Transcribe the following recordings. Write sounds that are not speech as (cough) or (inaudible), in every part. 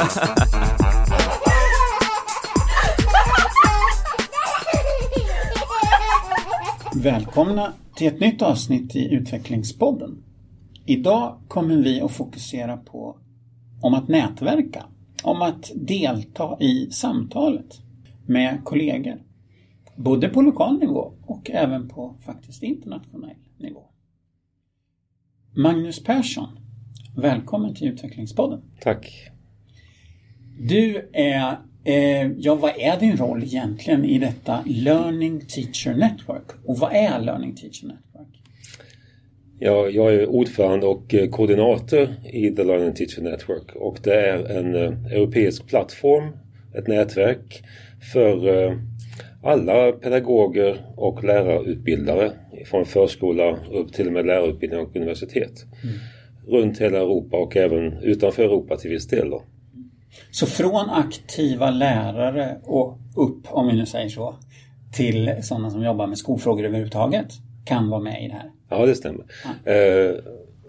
(laughs) Välkomna till ett nytt avsnitt i Utvecklingspodden. Idag kommer vi att fokusera på om att nätverka, om att delta i samtalet med kollegor. Både på lokal nivå och även på faktiskt internationell nivå. Magnus Persson, välkommen till Utvecklingspodden. Tack. Du är, eh, ja vad är din roll egentligen i detta Learning Teacher Network? Och vad är Learning Teacher Network? Ja, jag är ordförande och eh, koordinator i The Learning Teacher Network och det är en eh, europeisk plattform, ett nätverk för eh, alla pedagoger och lärarutbildare från förskola upp till och med lärarutbildning och universitet. Mm. Runt hela Europa och även utanför Europa till viss del. Då. Så från aktiva lärare och upp, om vi nu säger så, till sådana som jobbar med skolfrågor överhuvudtaget kan vara med i det här? Ja, det stämmer. Ja. Eh,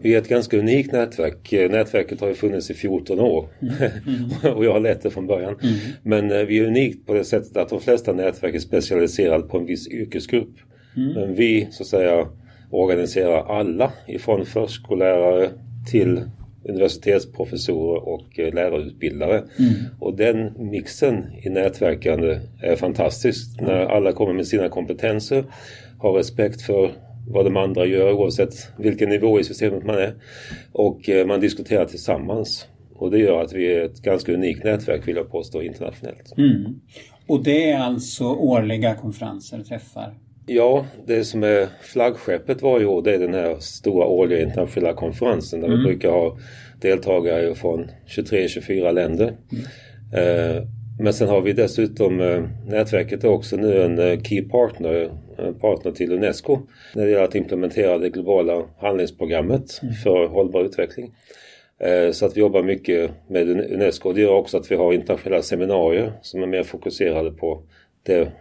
vi är ett ganska unikt nätverk. Nätverket har ju funnits i 14 år mm. (laughs) Mm. och jag har lett det från början. Mm. Men eh, vi är unikt på det sättet att de flesta nätverk är specialiserade på en viss yrkesgrupp. Mm. Men vi så att säga organiserar alla ifrån förskollärare till universitetsprofessorer och eh, lärarutbildare. Mm. Och den mixen i nätverkande är fantastisk när alla kommer med sina kompetenser, har respekt för vad de andra gör oavsett vilken nivå i systemet man är. Och eh, man diskuterar tillsammans. Och det gör att vi är ett ganska unikt nätverk vill jag påstå internationellt. Mm. Och det är alltså årliga konferenser och träffar? Ja, det som är flaggskeppet varje år det är den här stora årliga internationella konferensen där mm. vi brukar ha deltagare från 23-24 länder. Mm. Eh, men sen har vi dessutom eh, nätverket är också nu en eh, Key Partner, en partner till Unesco när det gäller att implementera det globala handlingsprogrammet mm. för hållbar utveckling. Så att vi jobbar mycket med Unesco. Det gör också att vi har internationella seminarier som är mer fokuserade på det,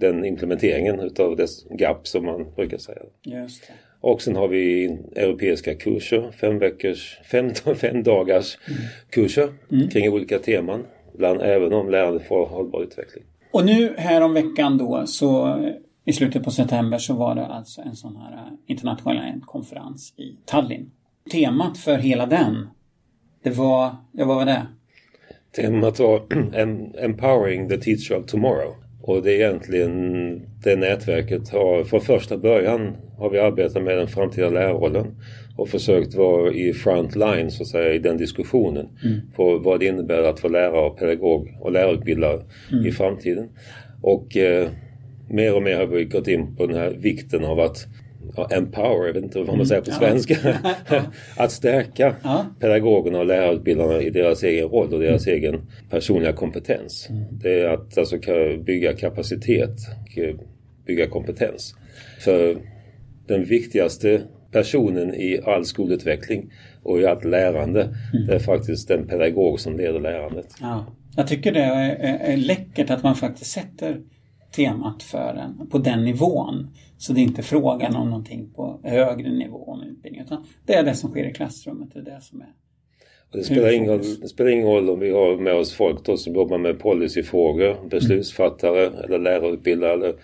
den implementeringen utav dess GAP som man brukar säga. Just det. Och sen har vi europeiska kurser, fem veckors, fem, (laughs) fem dagars mm. kurser mm. kring olika teman bland även om lärande för hållbar utveckling. Och nu här om veckan då så i slutet på september så var det alltså en sån här eh, internationell konferens i Tallinn. Temat för hela den, det var, ja vad var det? Temat var (clears throat) Empowering the teacher of tomorrow. Och det är egentligen det nätverket har, från första början har vi arbetat med den framtida lärarrollen och försökt vara i front line så att säga i den diskussionen mm. på vad det innebär att vara lärare och pedagog och lärarutbildare mm. i framtiden. Och eh, mer och mer har vi gått in på den här vikten av att ja, empower, jag vet inte vad man mm. säger på svenska. (laughs) att stärka pedagogerna och lärarutbildarna i deras egen roll och deras mm. egen personliga kompetens. Mm. Det är att alltså bygga kapacitet, bygga kompetens. För den viktigaste personen i all skolutveckling och i allt lärande. Mm. Det är faktiskt den pedagog som leder lärandet. Ja. Jag tycker det är, är, är läckert att man faktiskt sätter temat för en på den nivån. Så det är inte frågan om någonting på högre nivå om utbildning utan det är det som sker i klassrummet. Det är det som är och det, spelar ingen, det spelar ingen roll om vi har med oss folk då som jobbar med policyfrågor, beslutsfattare mm. eller lärarutbildare eller,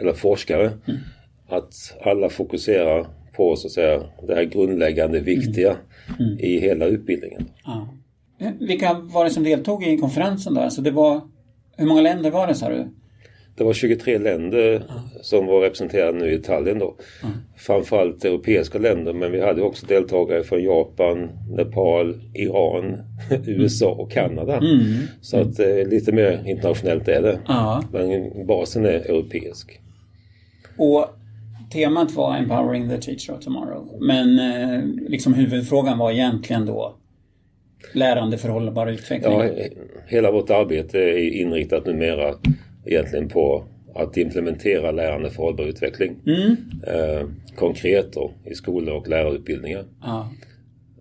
eller forskare. Mm. Att alla fokuserar på så att säga det här grundläggande viktiga mm. Mm. i hela utbildningen. Ja. Vilka var det som deltog i konferensen då? Alltså det var, hur många länder var det sa du? Det var 23 länder som var representerade nu i Tallinn då. Ja. Framförallt europeiska länder men vi hade också deltagare från Japan, Nepal, Iran, (laughs) USA och Kanada. Mm. Så att eh, lite mer internationellt är det. Ja. Men basen är europeisk. Och temat var Empowering the Teacher of Tomorrow. Men eh, liksom huvudfrågan var egentligen då lärande för hållbar utveckling. Ja, hela vårt arbete är inriktat numera egentligen på att implementera lärande för hållbar utveckling. Mm. Eh, konkret då, i skolor och lärarutbildningar. Ah.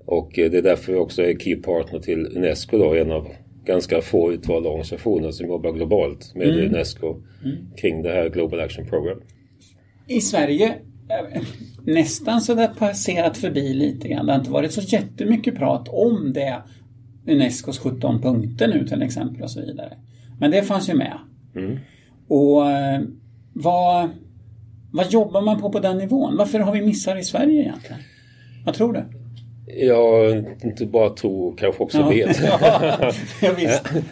Och eh, det är därför vi också är Key Partner till Unesco då, en av ganska få utvalda organisationer som jobbar globalt med mm. Unesco mm. kring det här Global Action Program i Sverige eh, nästan så där passerat förbi lite grann. Det har inte varit så jättemycket prat om det Unescos 17 punkter nu till exempel och så vidare. Men det fanns ju med. Mm. Och eh, vad, vad jobbar man på på den nivån? Varför har vi missar i Sverige egentligen? Vad tror du? Jag inte bara tror, kanske också Ja. vet. (laughs) Ja, (laughs)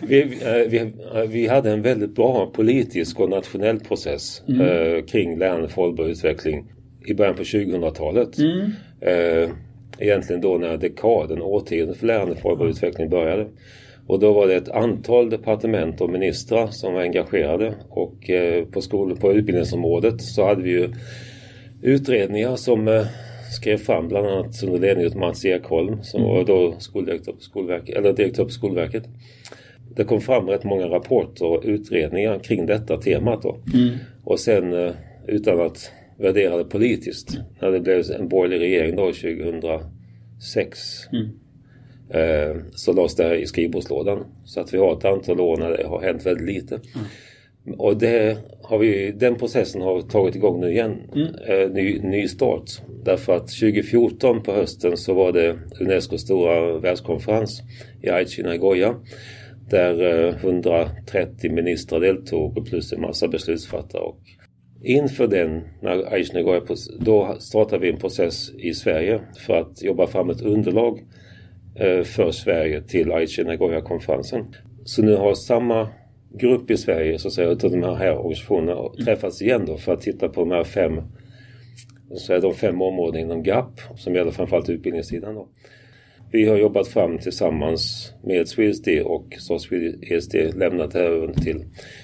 vi, eh, vi, vi hade en väldigt bra politisk och nationell process Mm. eh, kring lärande för hållbar utveckling i början på 2000-talet. Mm. Eh, egentligen då när dekaden, årtiondet för lärande för hållbar utveckling började. Och då var det ett antal departement och ministrar som var engagerade och eh, på, skol- på utbildningsområdet så hade vi ju utredningar som eh, skrev fram bland annat under ledning av Mats Ekholm som var då skoldirektör på Skolverket, eller direktör på Skolverket. Det kom fram rätt många rapporter och utredningar kring detta temat då. Och sen eh, utan att värdera det politiskt när det blev en borgerlig regering då 2006 eh, så lades det i skrivbordslådan. Så att vi har ett antal år när det har hänt väldigt lite. Och det har vi, den processen har tagit igång nu igen. Eh, ny, ny start. Därför att 2014 på hösten så var det Unescos stora världskonferens i Aichi, Nagoya. Där eh, 130 ministrar deltog och plus en massa beslutsfattare. Och inför den, när Aichi Nagoya, då startade vi en process i Sverige för att jobba fram ett underlag eh, Eh, för Sverige till Aichi Nagoya-konferensen. Så nu har samma grupp i Sverige, så att säga, utav de här organisationerna träffats igen då för att titta på de här fem, så är de fem områdena inom GAP som gäller framförallt utbildningssidan. Då. Vi har jobbat fram tillsammans med SwedeSD och så har SwedeSD lämnat det här över till,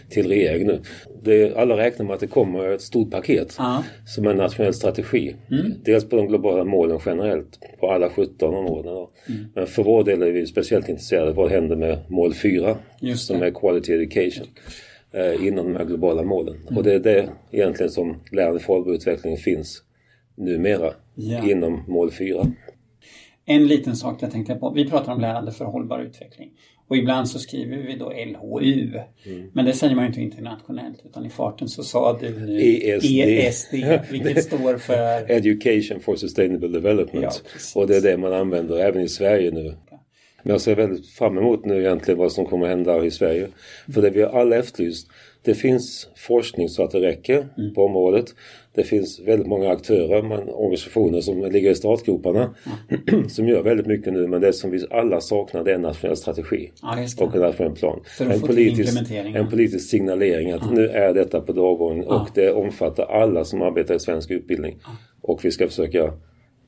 till regeringen nu. Det, alla räknar med att det kommer ett stort paket Ja. som en nationell strategi. Dels på de globala målen generellt på alla 17 områden. Då. Men för vår del är vi speciellt intresserade av vad händer med mål 4 Just som är Quality Education eh, inom de här globala målen. Och det är det egentligen som lärande för hållbar utveckling finns numera Ja. inom mål 4. En liten sak jag tänkte på. Vi pratar om lärande för hållbar utveckling. Och ibland så skriver vi då LHU. Men det säger man ju inte internationellt utan i farten så sa du nu ESD. ESD (laughs) vilket står för Education for Sustainable Development. Ja, och det är det man använder även i Sverige nu. Men jag ser väldigt fram emot nu egentligen vad som kommer hända i Sverige. För det vi har alla efterlyst, det finns forskning så att det räcker på området. Det finns väldigt många aktörer, organisationer som ligger i startgroparna (clears throat) som gör väldigt mycket nu. Men det som vi alla saknar det är en nationell strategi Ja, och en nationell plan. Att en, politisk, en politisk signalering att nu är detta på dagordningen och det omfattar alla som arbetar i svensk utbildning. Och vi ska försöka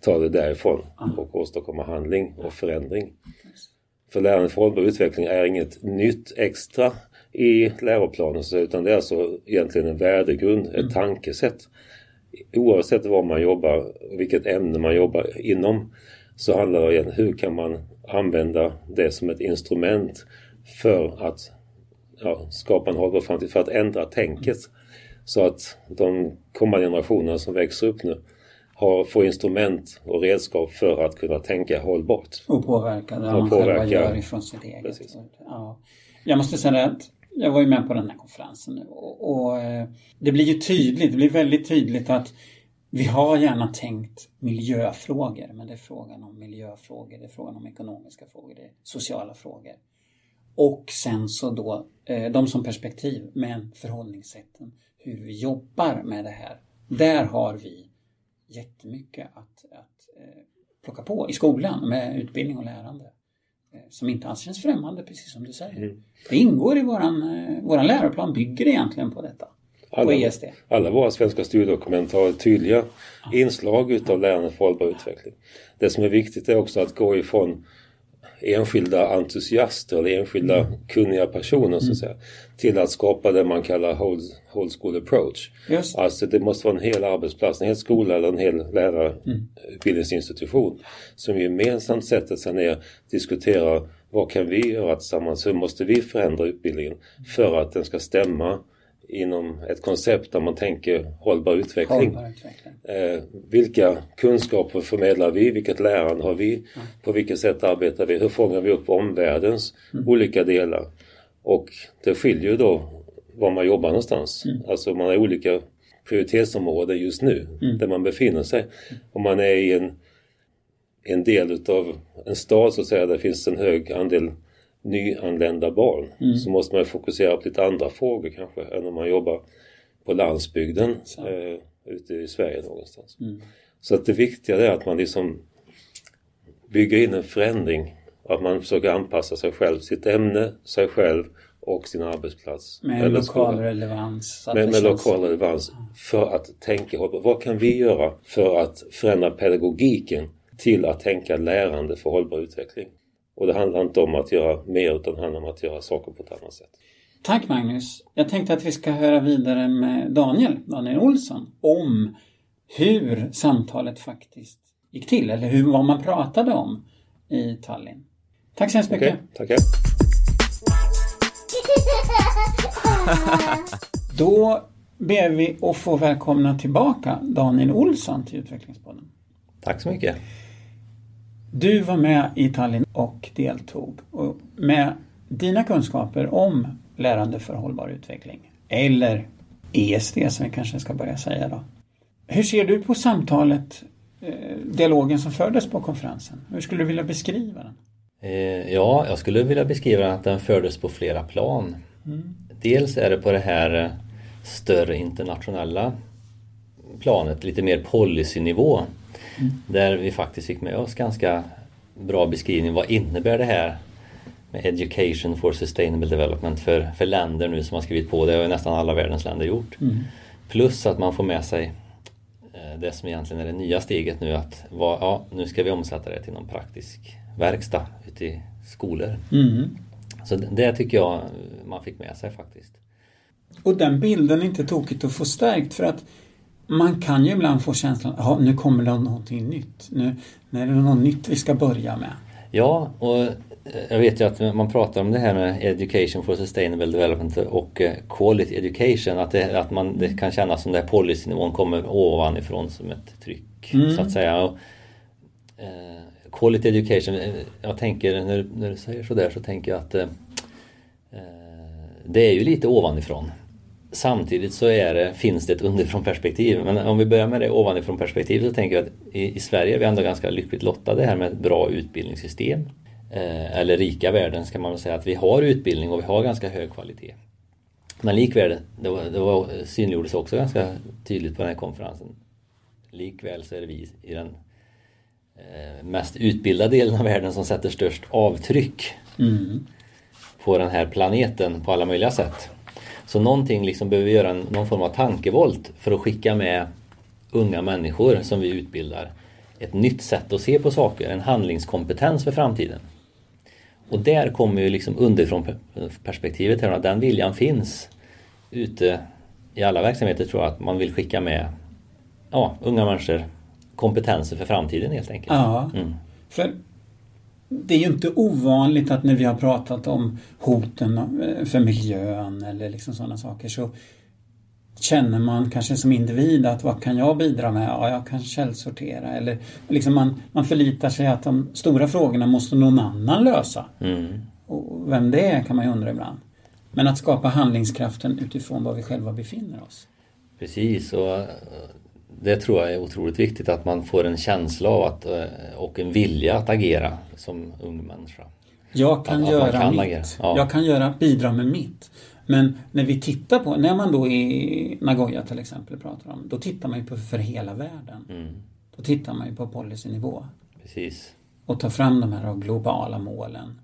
ta det därifrån och åstadkomma handling och förändring. För lärande för hållbar utveckling är inget nytt extra i läroplanen utan det är alltså egentligen en värdegrund, ett tankesätt. Oavsett var man jobbar, vilket ämne man jobbar inom, så handlar det om hur kan man använda det som ett instrument för att ja, skapa en hållbar framtid, för att ändra tänket. Så att de kommande generationerna som växer upp nu har, får instrument och redskap för att kunna tänka hållbart. och påverka det Och man själva påverka. gör ifrån sitt eget. Precis. Ja. Jag måste säga att jag var ju med på den här konferensen nu och, och eh, det blir ju tydligt, det blir väldigt tydligt att vi har gärna tänkt miljöfrågor men det är frågan om miljöfrågor, det är frågan om ekonomiska frågor, det är sociala frågor. Och sen så då eh, de som perspektiv men förhållningssätten, hur vi jobbar med det här. Där har vi jättemycket att, att eh, plocka på i skolan med utbildning och lärande. Eh, som inte alls känns främmande, precis som du säger. Det ingår i våran, eh, våran läroplan, bygger egentligen på detta. På Alla, ESD. alla våra svenska styrdokument har tydliga inslag utav lärande för hållbar utveckling. Det som är viktigt är också att gå ifrån enskilda entusiaster eller enskilda kunniga personer så att säga, till att skapa det man kallar whole, whole school approach. Just. Alltså det måste vara en hel arbetsplats, en hel skola eller en hel lärarutbildningsinstitution som gemensamt sätter sig ner och diskuterar vad kan vi göra tillsammans? Hur måste vi förändra utbildningen för att den ska stämma inom ett koncept där man tänker hållbar utveckling. Hållbar utveckling. Eh, vilka kunskaper förmedlar vi? Vilket lärande har vi? På vilket sätt arbetar vi? Hur fångar vi upp omvärldens olika delar? Och det skiljer då var man jobbar någonstans. Alltså man har olika prioritetsområden just nu där man befinner sig. Om man är i en en del utav en stad så att säga, där finns en hög andel nyanlända barn mm. så måste man fokusera på lite andra frågor kanske än om man jobbar på landsbygden eh, ute i Sverige någonstans. Mm. Så att det viktiga är att man liksom bygger in en förändring. Att man försöker anpassa sig själv, sitt ämne, sig själv och sin arbetsplats. Med lokal skola. relevans. Med, med lokal relevans. För att tänka Vad kan vi göra för att förändra pedagogiken till att tänka lärande för hållbar utveckling? Och det handlar inte om att göra mer utan det handlar om att göra saker på ett annat sätt. Tack Magnus. Jag tänkte att vi ska höra vidare med Daniel, Daniel Olsson, om hur samtalet faktiskt gick till eller hur, vad man pratade om i Tallinn. Tack så hemskt mycket. Okay, tackar. (laughs) Då ber vi att få välkomna tillbaka Daniel Olsson till Utvecklingspodden. Tack så mycket. Du var med i Tallinn och deltog och med dina kunskaper om lärande för hållbar utveckling eller ESD som vi kanske ska börja säga då. Hur ser du på samtalet, eh, dialogen som fördes på konferensen? Hur skulle du vilja beskriva den? Eh, ja, jag skulle vilja beskriva att den fördes på flera plan. Mm. Dels är det på det här eh, större internationella planet, lite mer policynivå. Mm. Där vi faktiskt fick med oss ganska bra beskrivning. Vad innebär det här med Education for Sustainable Development för, för länder nu som har skrivit på det har nästan alla världens länder gjort. Mm. Plus att man får med sig eh, det som egentligen är det nya steget nu att vad, ja, nu ska vi omsätta det till någon praktisk verkstad ute i skolor. Mm. Så det tycker jag man fick med sig faktiskt. Och den bilden är inte tokigt att få stärkt för att man kan ju ibland få känslan att nu kommer det någonting nytt. Nu, nu är det något nytt vi ska börja med. Ja, och jag vet ju att man pratar om det här med Education for Sustainable Development och eh, Quality Education. Att det, att man, det kan kännas som att policynivån kommer ovanifrån som ett tryck mm. så att säga. Och, eh, quality Education, eh, jag tänker när, när du säger sådär så tänker jag att eh, eh, det är ju lite ovanifrån. Samtidigt så är det, finns det ett underifrån perspektiv. Men om vi börjar med det ovanifrån perspektiv så tänker jag att i, i Sverige är vi ändå ganska lyckligt lottade här med ett bra utbildningssystem. Eh, eller rika världen ska man väl säga att vi har utbildning och vi har ganska hög kvalitet. Men likväl, det, var, det var, synliggjordes också ganska tydligt på den här konferensen. Likväl så är det vi i den eh, mest utbildade delen av världen som sätter störst avtryck mm. på den här planeten på alla möjliga sätt. Så någonting liksom behöver vi göra någon form av tankevolt för att skicka med unga människor som vi utbildar ett nytt sätt att se på saker, en handlingskompetens för framtiden. Och där kommer ju liksom underifrån perspektivet här, att den viljan finns ute i alla verksamheter tror jag att man vill skicka med ja, unga människor kompetenser för framtiden helt enkelt. Ja, mm. för det är ju inte ovanligt att när vi har pratat om hoten eh, för miljön eller liksom sådana saker så känner man kanske som individ att vad kan jag bidra med? Ja, jag kan källsortera eller liksom man, man förlitar sig att de stora frågorna måste någon annan lösa. Mm. Och vem det är kan man ju undra ibland. Men att skapa handlingskraften utifrån var vi själva befinner oss. Precis och det tror jag är otroligt viktigt att man får en känsla av att, eh, och en vilja att agera som ung människa. Jag kan att, göra att kan mitt. Ja. Jag kan göra, bidra med mitt. Men när vi tittar på, när man då i Nagoya till exempel pratar om, då tittar man ju på för hela världen. Mm. Då tittar man ju på policynivå. Precis. Och tar fram de här globala målen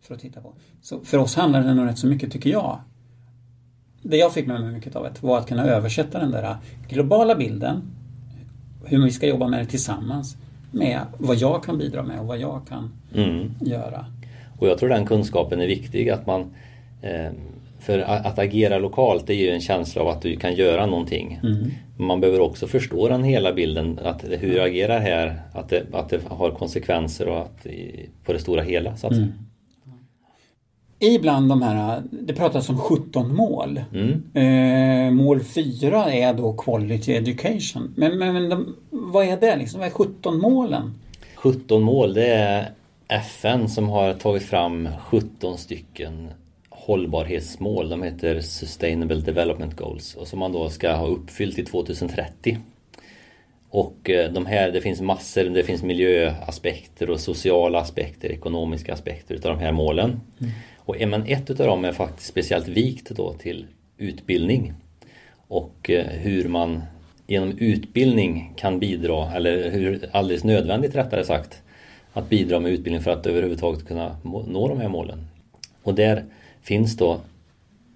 för att titta på. Så för oss handlar det nog rätt så mycket, tycker jag, det jag fick med mig mycket av det var att kunna översätta den där globala bilden, hur vi ska jobba med det tillsammans, med vad jag kan bidra med och vad jag kan mm. göra. Och jag tror den kunskapen är viktig, att man eh, för att agera lokalt det är ju en känsla av att du kan göra någonting. Mm. Man behöver också förstå den hela bilden, att hur jag agerar här, att det, att det har konsekvenser och att, på det stora hela. Så att mm. Ibland de här, det pratas om 17 mål. Mm. Eh, mål 4 är då Quality Education. Men, men, men de, vad är det liksom? Vad är 17 målen? 17 mål det är FN som har tagit fram 17 stycken hållbarhetsmål. De heter Sustainable Development Goals och som man då ska ha uppfyllt till 2030. Och eh, de här, det finns massor, det finns miljöaspekter och sociala aspekter, ekonomiska aspekter utav de här målen. Mm. Och men ett utav dem är faktiskt speciellt vikt då till utbildning. Och eh, hur man genom utbildning kan bidra, eller hur alldeles nödvändigt rättare sagt, att bidra med utbildning för att överhuvudtaget kunna nå de här målen. Och där finns då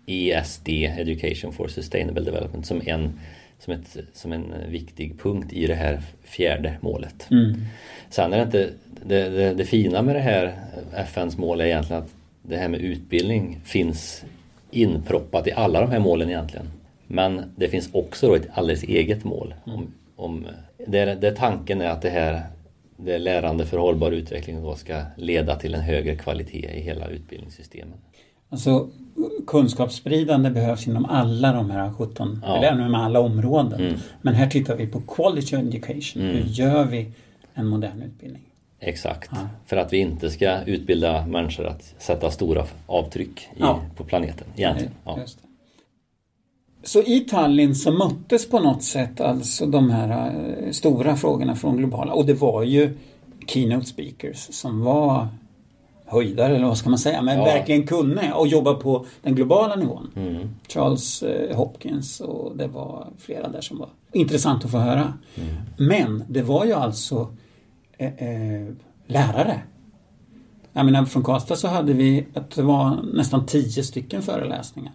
ESD, Education for Sustainable Development, som en, som ett, som en viktig punkt i det här fjärde målet. Mm. Sen är det inte, det, det, det, fina med det här FNs mål är egentligen att det här med utbildning finns inproppat i alla de här målen egentligen. Men det finns också då ett alldeles eget mål. Om, om, där, där tanken är att det här det lärande för hållbar utveckling då ska leda till en högre kvalitet i hela utbildningssystemen. Alltså kunskapsspridande behövs inom alla de här 17, ja. eller med alla områden. Mm. Men här tittar vi på quality education. Mm. Hur gör vi en modern utbildning? Exakt, ja. för att vi inte ska utbilda människor att sätta stora avtryck i, ja. på planeten. Egentligen. Ja. Så i Tallinn så möttes på något sätt alltså de här eh, stora frågorna från globala och det var ju keynote speakers som var höjdare eller vad ska man säga, men ja. verkligen kunde och jobba på den globala nivån. Mm. Charles eh, Hopkins och det var flera där som var intressant att få höra. Mm. Men det var ju alltså eh, eh, lärare. Jag menar från Karlstad så hade vi att det var nästan tio stycken föreläsningar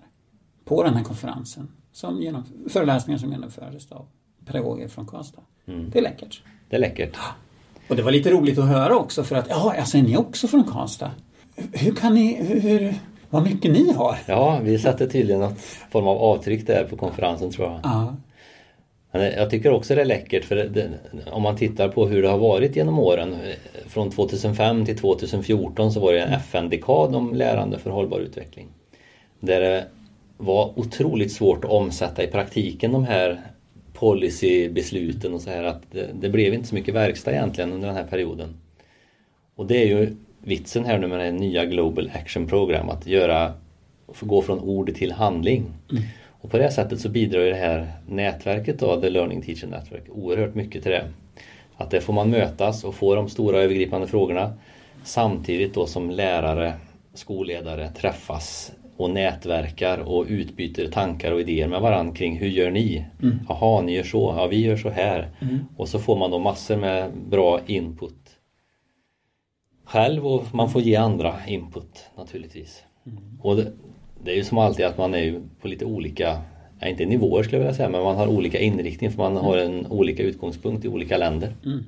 på den här konferensen. Som genom, föreläsningar som genomfördes av pedagoger från Karlstad. Mm. Det är läckert. Det är läckert. (gasps) Och det var lite roligt att höra också för att, ja, alltså är ni också från Karlstad? Hur kan ni, hur, vad mycket ni har? Ja, vi satte tydligen något form av avtryck där på konferensen tror jag. Ja. Jag tycker också det är läckert för det, om man tittar på hur det har varit genom åren. Från 2005 till 2014 så var det en FN-dekad om lärande för hållbar utveckling. Där det var otroligt svårt att omsätta i praktiken de här policybesluten och så här att det, det, blev inte så mycket verkstad egentligen under den här perioden. Och det är ju vitsen här nu med det nya Global Action Program att göra, gå från ord till handling. Mm. Och på det sättet så bidrar ju det här nätverket då, The Learning Teacher Network, oerhört mycket till det. Att där får man mötas och få de stora övergripande frågorna samtidigt då som lärare, skolledare träffas och nätverkar och utbyter tankar och idéer med varandra kring hur gör ni? Mm. Jaha, ni gör så, ja vi gör så här. Mm. Och så får man då massor med bra input själv och man får ge andra input naturligtvis. Mm. Och det, är ju som alltid att man är på lite olika, ja, inte nivåer skulle jag vilja säga, men man har olika inriktning för man mm. har en olika utgångspunkt i olika länder. Mm.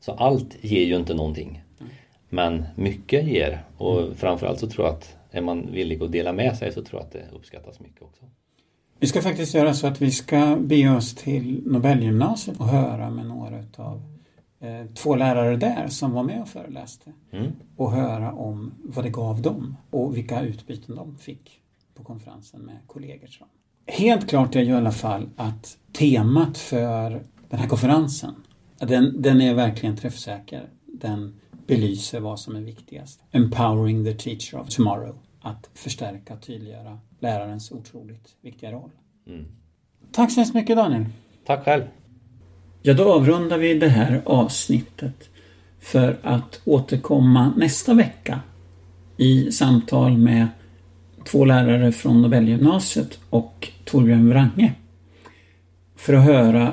Så allt ger ju inte någonting. Mm. Men mycket ger och framförallt så tror jag att är man villig att dela med sig så tror jag att det uppskattas mycket också. Vi ska faktiskt göra så att vi ska be oss till Nobelgymnasiet och höra med några av eh, två lärare där som var med och föreläste. Mm. Och höra om vad det gav dem och vilka utbyten de fick på konferensen med kollegor. Så. Helt klart är ju i alla fall att temat för den här konferensen, den, den är verkligen träffsäker. Den belyser vad som är viktigast. Empowering the teacher of tomorrow att förstärka och tydliggöra lärarens otroligt viktiga roll. Mm. Tack så hemskt mycket Daniel. Tack själv. Ja, då avrundar vi det här avsnittet för att återkomma nästa vecka i samtal med två lärare från Nobelgymnasiet och Torbjörn Wrange. För att höra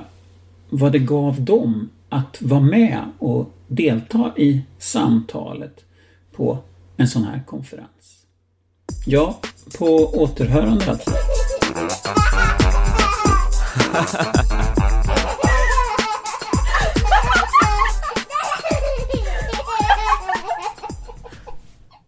vad det gav dem att vara med och delta i samtalet på en sån här konferens. Ja, på återhörande alltså. (laughs)